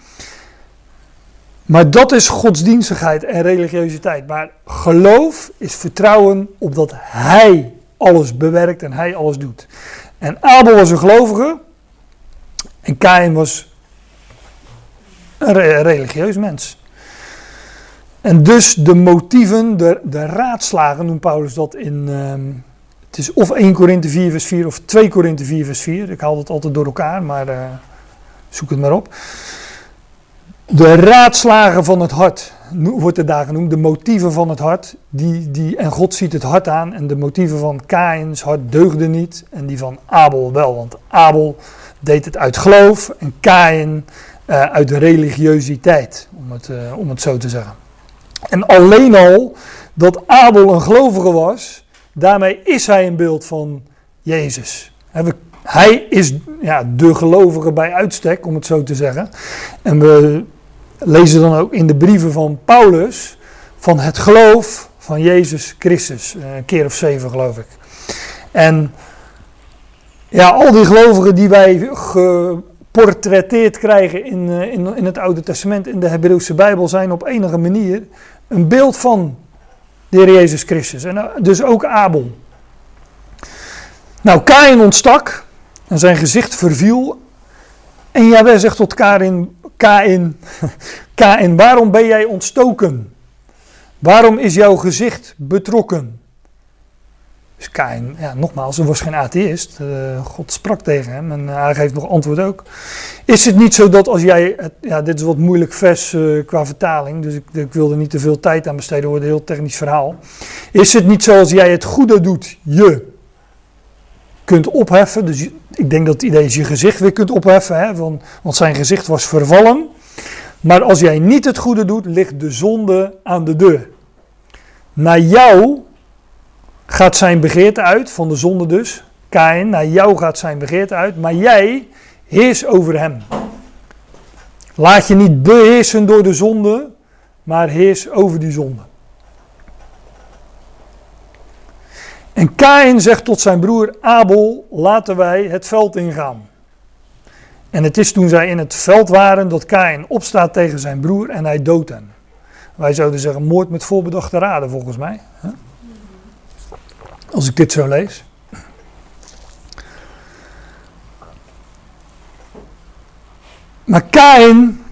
Maar dat is godsdienstigheid en religiositeit. Maar geloof is vertrouwen op dat Hij alles bewerkt en hij alles doet. En Abel was een gelovige en Kain was een religieus mens. En dus de motieven, de, de raadslagen, noemt Paulus dat in. Ehm, het is of 1 Korinthe 4, vers 4 of 2 Korinthe 4, vers 4. Ik haal het altijd door elkaar, maar uh, zoek het maar op. De raadslagen van het hart wordt er daar genoemd, de motieven van het hart. Die, die, en God ziet het hart aan en de motieven van Kains hart deugden niet en die van Abel wel. Want Abel deed het uit geloof en Kain uh, uit religiositeit, om het, uh, om het zo te zeggen. En alleen al dat Abel een gelovige was, daarmee is hij een beeld van Jezus. Hij is ja, de gelovige bij uitstek, om het zo te zeggen. En we lezen dan ook in de brieven van Paulus van het geloof van Jezus Christus. Eh, een keer of zeven geloof ik. En ja, al die gelovigen die wij geportretteerd krijgen in, eh, in, in het Oude Testament, in de Hebreeuwse Bijbel, zijn op enige manier een beeld van de Heer Jezus Christus. En eh, dus ook Abel. Nou, Kain ontstak en zijn gezicht verviel. En Jawel zegt tot Karin, Kain, Kain, waarom ben jij ontstoken? Waarom is jouw gezicht betrokken? Dus ja, nogmaals, hij was geen atheïst. Uh, God sprak tegen hem en hij geeft nog antwoord ook. Is het niet zo dat als jij, ja, dit is wat moeilijk vers uh, qua vertaling, dus ik, ik er niet te veel tijd aan besteden, wordt een heel technisch verhaal. Is het niet zo als jij het goede doet, je kunt opheffen. Dus ik denk dat het idee is je gezicht weer kunt opheffen. Hè, want, want zijn gezicht was vervallen. Maar als jij niet het goede doet, ligt de zonde aan de deur. Naar jou gaat zijn begeerte uit, van de zonde dus. Kain, naar jou gaat zijn begeerte uit, maar jij heers over hem. Laat je niet beheersen door de zonde, maar heers over die zonde. En Kain zegt tot zijn broer Abel: Laten wij het veld ingaan. En het is toen zij in het veld waren dat Kain opstaat tegen zijn broer en hij doodt hem. Wij zouden zeggen moord met voorbedachte raden volgens mij. Als ik dit zo lees. Maar Kain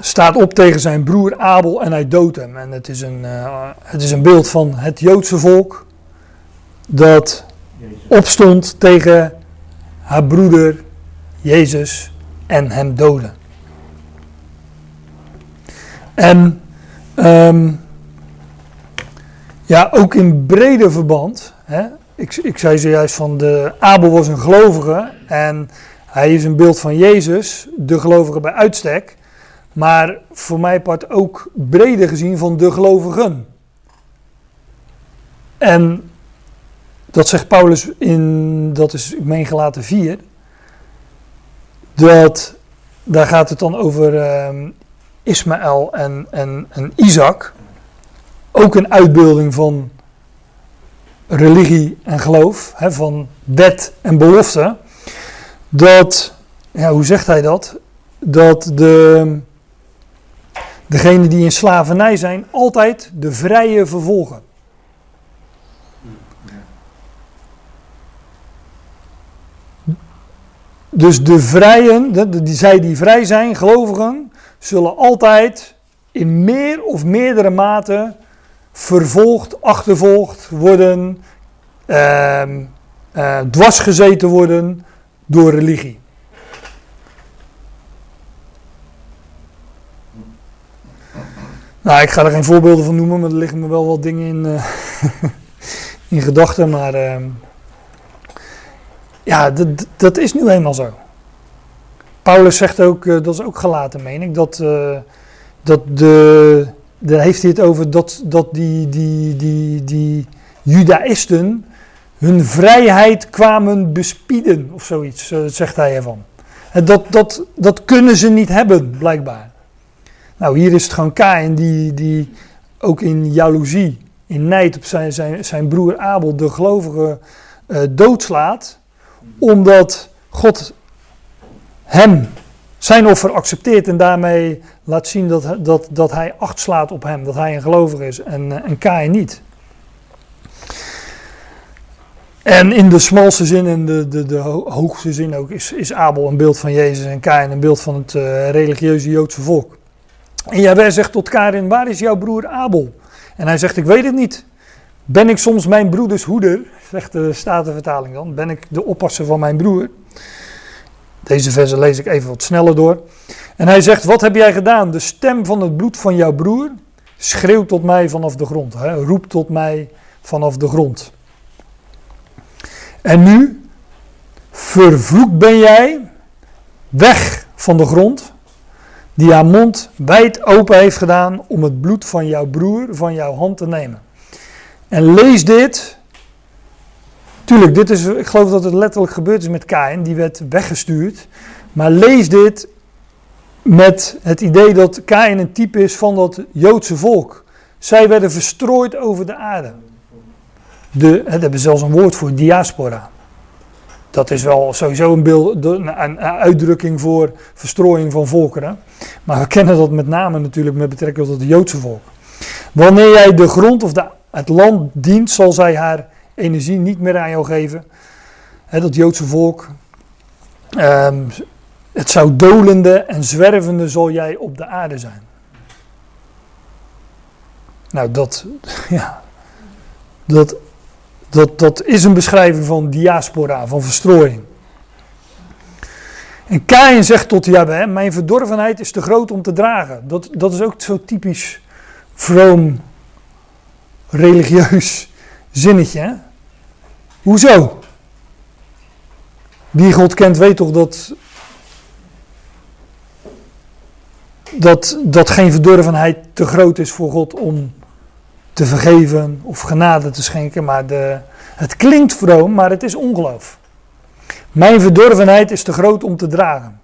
staat op tegen zijn broer Abel en hij doodt hem. En het is een, eh, het is een beeld van het Joodse volk dat opstond tegen haar broeder Jezus en hem doodde. En ehm, ja, ook in breder verband. Hè, ik, ik zei zojuist van de Abel was een gelovige en hij is een beeld van Jezus, de gelovige bij uitstek. Maar voor mij part ook breder gezien van de gelovigen. En dat zegt Paulus in, dat is, ik gelaten 4. Dat, daar gaat het dan over ehm, Ismaël en, en, en Isaac. Ook een uitbeelding van religie en geloof, hè, van wet en belofte. Dat, ja, hoe zegt hij dat? Dat de, degenen die in slavernij zijn, altijd de vrije vervolgen. Dus de vrijen, die, zij die vrij zijn, gelovigen, zullen altijd in meer of meerdere mate vervolgd, achtervolgd worden, ehm, eh, dwarsgezeten worden door religie. Nou, ik ga er geen voorbeelden van noemen, maar er liggen me wel wat dingen in, eh, in gedachten. Maar ehm, ja, dat, dat is nu eenmaal zo. Paulus zegt ook, eh, dat is ook gelaten, meen ik, dat, dat de, daar heeft hij het over dat, dat die, die, die, die judaïsten hun vrijheid kwamen bespieden, of zoiets, eh, zegt hij ervan. Dat, dat, dat kunnen ze niet hebben, blijkbaar. Nou, hier is het gewoon Kain die, die ook in jaloezie, in nijd op zijn, zijn, zijn broer Abel, de gelovige, eh, doodslaat. Omdat God hem, zijn offer accepteert en daarmee laat zien dat, dat, dat hij acht slaat op hem. Dat hij een gelovige is en, eh, en Kain niet. En in de smalste zin en de, de, de ho- hoogste zin ook is, is Abel een beeld van Jezus en Kain een beeld van het eh, religieuze Joodse volk. En Jawel zegt tot Karin, waar is jouw broer Abel? En hij zegt, ik weet het niet. Ben ik soms mijn broeders hoeder? Zegt de Statenvertaling dan. Ben ik de oppasser van mijn broer? Deze versen lees ik even wat sneller door. En hij zegt, wat heb jij gedaan? De stem van het bloed van jouw broer schreeuwt tot mij vanaf de grond. Hè? Roept tot mij vanaf de grond. En nu, vervloekt ben jij, weg van de grond, die haar mond wijd open heeft gedaan om het bloed van jouw broer van jouw hand te nemen. En lees dit. Tuurlijk, dit is, ik geloof dat het letterlijk gebeurd is met Kain, die werd weggestuurd. Maar lees dit met het idee dat Kain een type is van dat Joodse volk. Zij werden verstrooid over de aarde. De, het hebben zelfs een woord voor, diaspora. Dat is wel sowieso een, beeld, een, uitdrukking voor verstrooiing van volkeren. Maar we kennen dat met name natuurlijk met betrekking tot het Joodse volk. Wanneer jij de grond of de, het land dient, zal zij haar energie niet meer aan jou geven. Dat Joodse volk. ehm, het zou dolende en zwervende zal jij op de aarde zijn. Nou, dat, ja, dat, dat, dat is een beschrijving van diaspora, van verstrooiing. En Kain zegt tot Jabbe, mijn verdorvenheid is te groot om te dragen. Dat, dat is ook zo typisch vroom, religieus zinnetje. Hoezo? Wie God kent weet toch dat, dat, dat geen verdorvenheid te groot is voor God om te vergeven of genade te schenken. Maar de, het klinkt vroom, maar het is ongeloof. Mijn verdorvenheid is te groot om te dragen.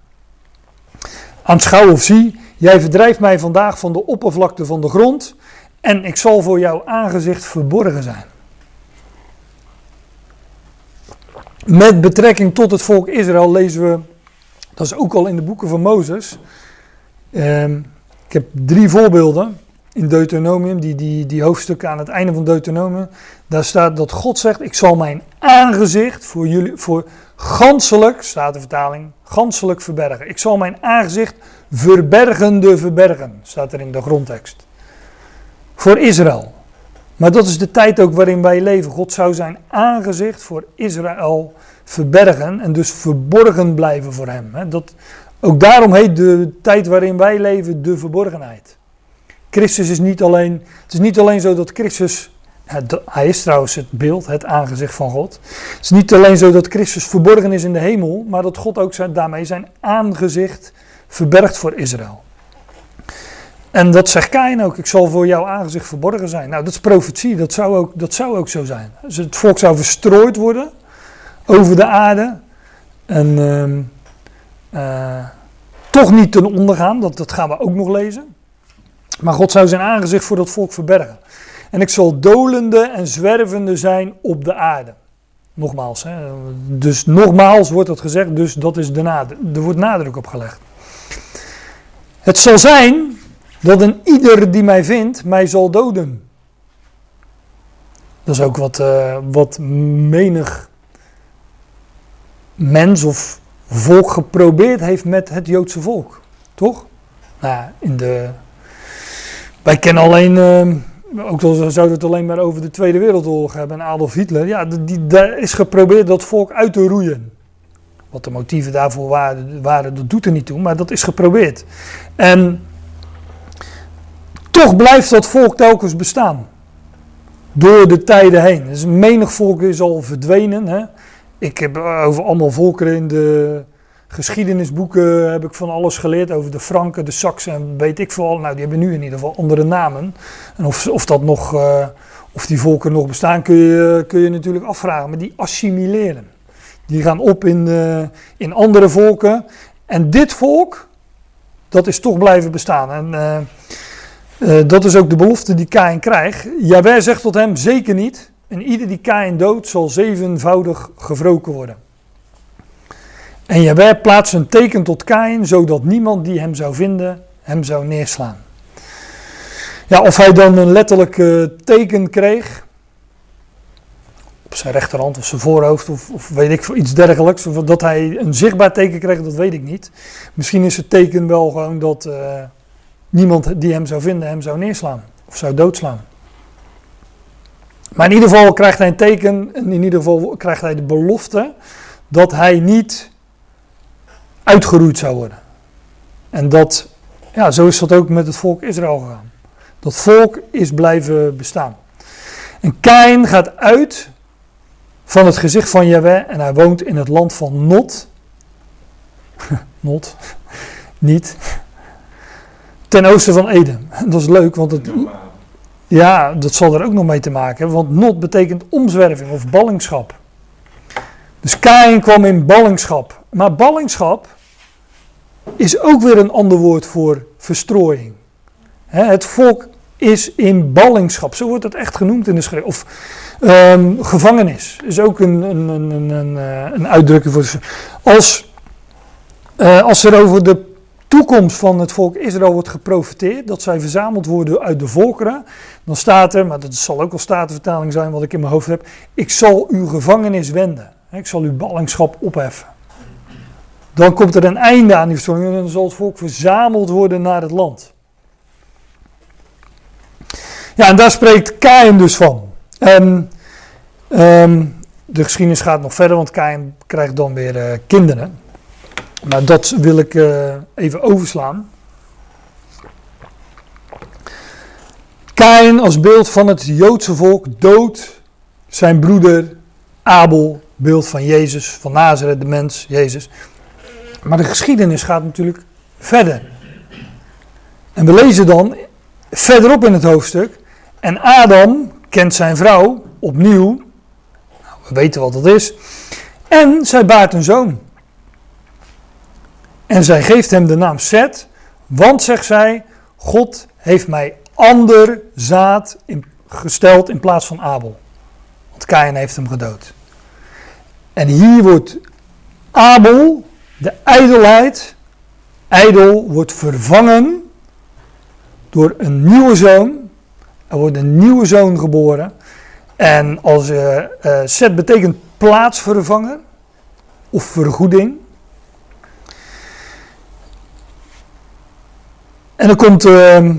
Aanschouw of zie, jij verdrijft mij vandaag van de oppervlakte van de grond en ik zal voor jouw aangezicht verborgen zijn. Met betrekking tot het volk Israël lezen we, dat is ook al in de boeken van Mozes. Ehm, ik heb drie voorbeelden. in Deuteronomium, die, die, die hoofdstukken aan het einde van Deuteronomium, daar staat dat God zegt, ik zal mijn aangezicht voor jullie, voor ganselijk, staat de vertaling, ganselijk verbergen. Ik zal mijn aangezicht verbergende verbergen, staat er in de grondtekst. Voor Israël. Maar dat is de tijd ook waarin wij leven. God zou zijn aangezicht voor Israël verbergen en dus verborgen blijven voor hem. Dat, ook daarom heet de tijd waarin wij leven de verborgenheid. Christus is niet alleen, het is niet alleen zo dat Christus, hij is trouwens het beeld, het aangezicht van God. Het is niet alleen zo dat Christus verborgen is in de hemel, maar dat God ook zijn, daarmee zijn aangezicht verbergt voor Israël. En dat zegt Kain ook, ik zal voor jouw aangezicht verborgen zijn. Nou, dat is profetie, dat zou ook, dat zou ook zo zijn. Dus het volk zou verstrooid worden over de aarde. En ehm, uh, toch niet ten onder gaan, dat, dat gaan we ook nog lezen. Maar God zou zijn aangezicht voor dat volk verbergen. En ik zal dolende en zwervende zijn op de aarde. Nogmaals, hè. dus nogmaals wordt dat gezegd, dus dat is de nadruk. Er wordt nadruk op gelegd. Het zal zijn dat een ieder die mij vindt, mij zal doden. Dat is ook wat, uh, wat menig mens of volk geprobeerd heeft met het Joodse volk. Toch? Nou, in de. Wij kennen alleen. Uh, ook al zouden we het alleen maar over de Tweede Wereldoorlog hebben en Adolf Hitler. Ja, die, daar is geprobeerd dat volk uit te roeien. Wat de motieven daarvoor waren, waren, dat doet er niet toe, maar dat is geprobeerd. En toch blijft dat volk telkens bestaan. Door de tijden heen. Dus menig volk is al verdwenen. Hè? Ik heb over allemaal volkeren in de geschiedenisboeken heb ik van alles geleerd over de Franken, de Saksen en weet ik veel. Nou, die hebben nu in ieder geval andere namen. En of, of dat nog, uh, of die volken nog bestaan, kun je, kun je natuurlijk afvragen. Maar die assimileren. Die gaan op in, uh, in andere volken. En dit volk, dat is toch blijven bestaan. En dat is ook de belofte die Kain krijgt. Jawel zegt tot hem, zeker niet. En ieder die Kain dood zal zevenvoudig gewroken worden. En Jawel plaatst een teken tot Kain, zodat niemand die hem zou vinden, hem zou neerslaan. Ja, of hij dan een letterlijk uh, teken kreeg, op zijn rechterhand of zijn voorhoofd of, weet ik iets dergelijks, dat hij een zichtbaar teken kreeg, dat weet ik niet. Misschien is het teken wel gewoon dat uh, niemand die hem zou vinden, hem zou neerslaan of zou doodslaan. Maar in ieder geval krijgt hij een teken, en in ieder geval krijgt hij de belofte dat hij niet uitgeroeid zou worden. En dat, ja, zo is dat ook met het volk Israël gegaan. Dat volk is blijven bestaan. En Kain gaat uit van het gezicht van Yahweh en hij woont in het land van Not. Not, niet. Ten oosten van Eden. Dat is leuk, want het, ja, dat zal er ook nog mee te maken hebben, want not betekent omzwerving of ballingschap. Dus Kain kwam in ballingschap. Maar ballingschap is ook weer een ander woord voor verstrooiing. het volk is in ballingschap, zo wordt het echt genoemd in de schrift. Of um, gevangenis is ook een, een, een, een, eh, uitdrukking voor. Als, uh, als er over de toekomst van het volk Israël wordt geprofiteerd, dat zij verzameld worden uit de volkeren, dan staat er, maar dat zal ook al statenvertaling zijn wat ik in mijn hoofd heb, ik zal uw gevangenis wenden. Ik zal uw ballingschap opheffen. Dan komt er een einde aan die verstoring en dan zal het volk verzameld worden naar het land. Ja, en daar spreekt Kain dus van. En um, de geschiedenis gaat nog verder, want Kain krijgt dan weer uh, kinderen. Maar dat wil ik uh, even overslaan. Kain als beeld van het Joodse volk dood zijn broeder Abel, beeld van Jezus, van Nazareth, de mens, Jezus. Maar de geschiedenis gaat natuurlijk verder. En we lezen dan verderop in het hoofdstuk. En Adam kent zijn vrouw opnieuw. Nou, we weten wat dat is. En zij baart een zoon. En zij geeft hem de naam Seth, want zegt zij: God heeft mij ander zaad in, gesteld in plaats van Abel. Want Kain heeft hem gedood. En hier wordt Abel, de ijdelheid, ijdel, wordt vervangen door een nieuwe zoon. Er wordt een nieuwe zoon geboren. En als uh, uh, Seth betekent plaatsvervanger of vergoeding. En er komt uh,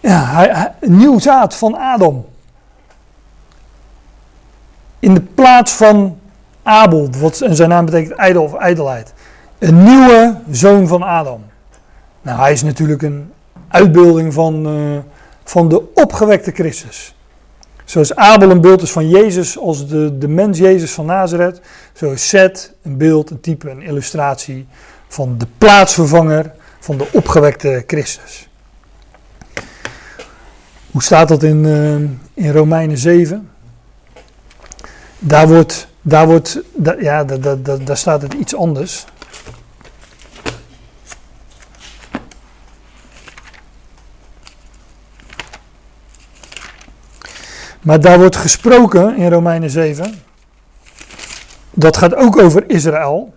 ja, een nieuw zaad van Adam. In de plaats van Abel, wat, en zijn naam betekent ijdel of ijdelheid. Een nieuwe zoon van Adam. Nou, hij is natuurlijk een uitbeelding van, uh, van de opgewekte Christus. Zoals Abel een beeld is van Jezus als de, de mens Jezus van Nazareth, zo is Seth een beeld, een type, een illustratie van de plaatsvervanger van de opgewekte Christus. Hoe staat dat in, uh, in Romeinen 7? Daar wordt, daar wordt, ja, daar, daar, daar staat het iets anders. Maar daar wordt gesproken in Romeinen 7. Dat gaat ook over Israël.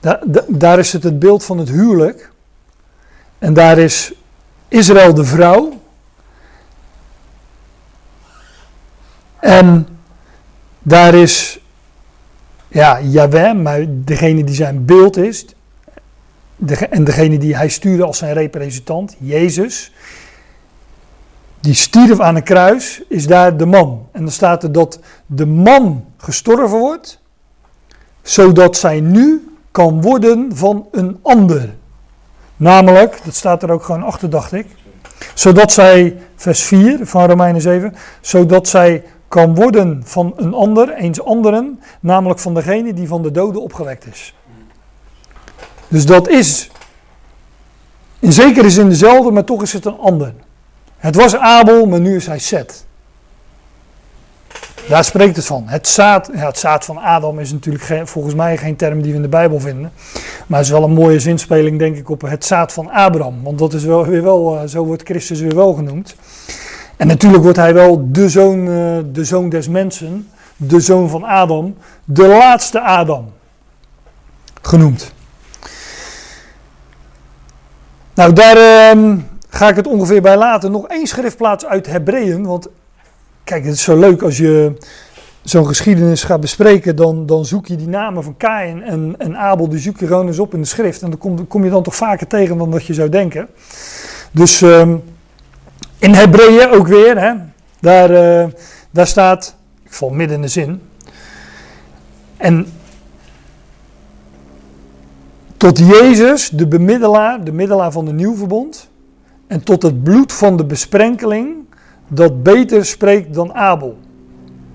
Daar, daar is het het beeld van het huwelijk. En daar is Israël de vrouw. En daar is ja, Yahweh, maar degene die zijn beeld is. En degene die hij stuurde als zijn representant, Jezus die stierf aan een kruis, is daar de man. En dan staat er dat de man gestorven wordt, zodat zij nu kan worden van een ander. Namelijk, dat staat er ook gewoon achter, dacht ik. Zodat zij, vers 4 van Romeinen 7, zodat zij kan worden van een ander, eens anderen, namelijk van degene die van de doden opgewekt is. Dus dat is in zekere zin dezelfde, maar toch is het een ander. Het was Abel, maar nu is hij Seth. Daar spreekt het van. Het zaad, ja, het zaad van Adam is natuurlijk geen, volgens mij geen term die we in de Bijbel vinden. Maar het is wel een mooie zinspeling, denk ik, op het zaad van Abraham. Want dat is wel, weer wel, eh, zo wordt Christus weer wel genoemd. En natuurlijk wordt hij wel de zoon, eh, de zoon des mensen, de zoon van Adam, de laatste Adam genoemd. Nou, daar. Uh, ga ik het ongeveer bij laten. Nog één schriftplaats uit Hebreeën. Want kijk, het is zo leuk als je zo'n geschiedenis gaat bespreken. Dan, dan zoek je die namen van Kain en, en Abel, die zoek je gewoon eens op in de schrift. En dan kom, kom je dan toch vaker tegen dan dat je zou denken. Dus um, in Hebreeën ook weer, hè, daar, uh, daar staat, ik val midden in de zin. En tot Jezus, de bemiddelaar, de middelaar van de nieuw verbond en tot het bloed van de besprenkeling dat beter spreekt dan Abel.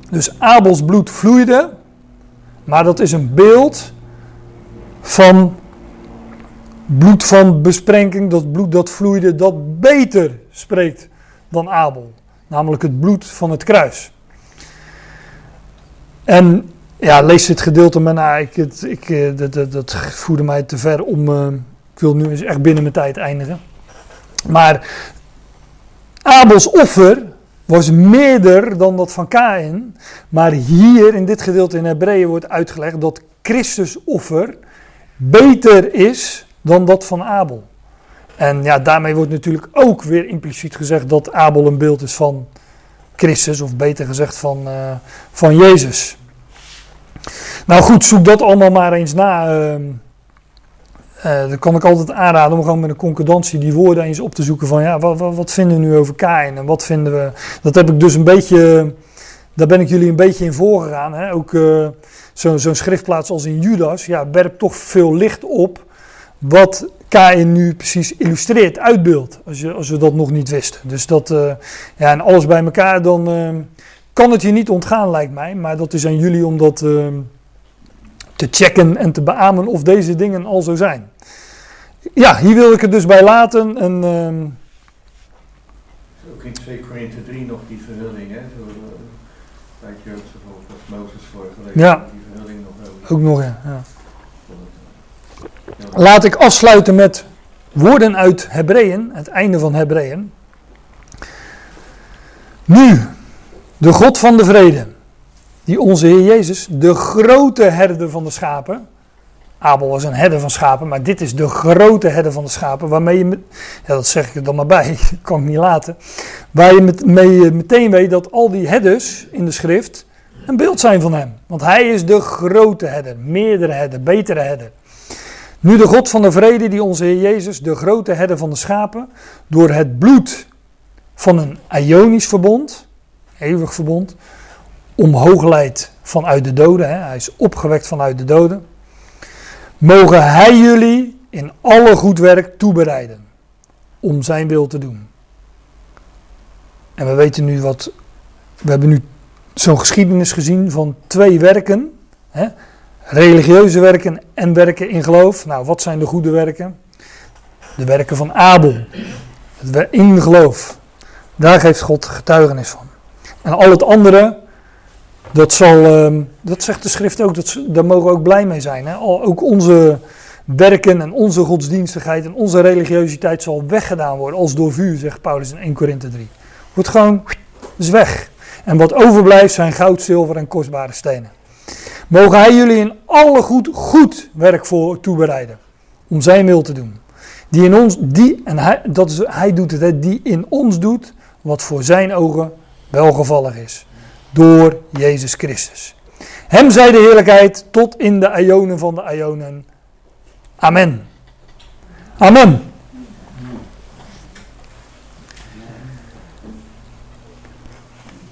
Dus Abels bloed vloeide, maar dat is een beeld van bloed van besprenking, dat bloed dat vloeide, dat beter spreekt dan Abel. Namelijk het bloed van het kruis. En ja, lees dit gedeelte maar na. Ik, het, ik, eh, dat, dat, dat voerde mij te ver om. Uh, ik wil nu eens echt binnen mijn tijd eindigen. Maar Abels offer was meerder dan dat van Kain. Maar hier in dit gedeelte in Hebreeën wordt uitgelegd dat Christus offer beter is dan dat van Abel. En ja, daarmee wordt natuurlijk ook weer impliciet gezegd dat Abel een beeld is van Christus, of beter gezegd van, uh, van Jezus. Nou goed, zoek dat allemaal maar eens na. Uh, uh, dan kan ik altijd aanraden om gewoon met een concordantie die woorden eens op te zoeken van ja, wat, wat, vinden we nu over Kain en wat vinden we. Dat heb ik dus een beetje, daar ben ik jullie een beetje in voorgegaan. Hè? Ook uh, zo'n zo schriftplaats als in Judas, ja, werpt toch veel licht op wat Kain nu precies illustreert, uitbeeldt, als, je, als we dat nog niet wisten. Dus dat, uh, ja, en alles bij elkaar, dan kan het je niet ontgaan lijkt mij, maar dat is aan jullie om dat te checken en te beamen of deze dingen al zo zijn. Ja, hier wil ik het dus bij laten. En, uh, ook in 2 Korinthe 3 nog die verhulling, hè? Ook Mozes week. Ja, die verhulling nog over. ook nog, ja. ja. Laat ik afsluiten met woorden uit Hebreeën, het einde van Hebreeën. Nu, de God van de vrede, die onze Heer Jezus, de grote herder van de schapen, Abel was een herder van schapen, maar dit is de grote herder van de schapen, waarmee je, ja dat zeg ik er dan maar bij, kan ik niet laten, waar je met, mee meteen weet dat al die herders in de schrift een beeld zijn van hem. Want hij is de grote herder, meerdere herder, betere herder. Nu de God van de vrede, die onze Heer Jezus, de grote herder van de schapen, door het bloed van een Ionisch verbond, eeuwig verbond, omhoog leidt vanuit de doden, hè, hij is opgewekt vanuit de doden, mogen hij jullie in alle goed werk toebereiden om zijn wil te doen. En we weten nu wat, we hebben nu zo'n geschiedenis gezien van twee werken, hè, religieuze werken en werken in geloof. Nou, wat zijn de goede werken? De werken van Abel, in geloof. Daar geeft God getuigenis van. En al het andere, dat, zal, ehm, dat zegt de schrift ook, dat, daar mogen we ook blij mee zijn. Hè? ook onze werken en onze godsdienstigheid en onze religiositeit zal weggedaan worden als door vuur, zegt Paulus in 1 Korinthe 3. Wordt gewoon, is weg. En wat overblijft zijn goud, zilver en kostbare stenen. Mogen hij jullie in alle goed, goed werk voor toebereiden. Om zijn wil te doen. Die in ons, die, en hij, dat is, hij doet het, die in ons doet wat voor zijn ogen welgevallig is. Door Jezus Christus. Hem zij de heerlijkheid tot in de ionen van de ionen. Amen. Amen.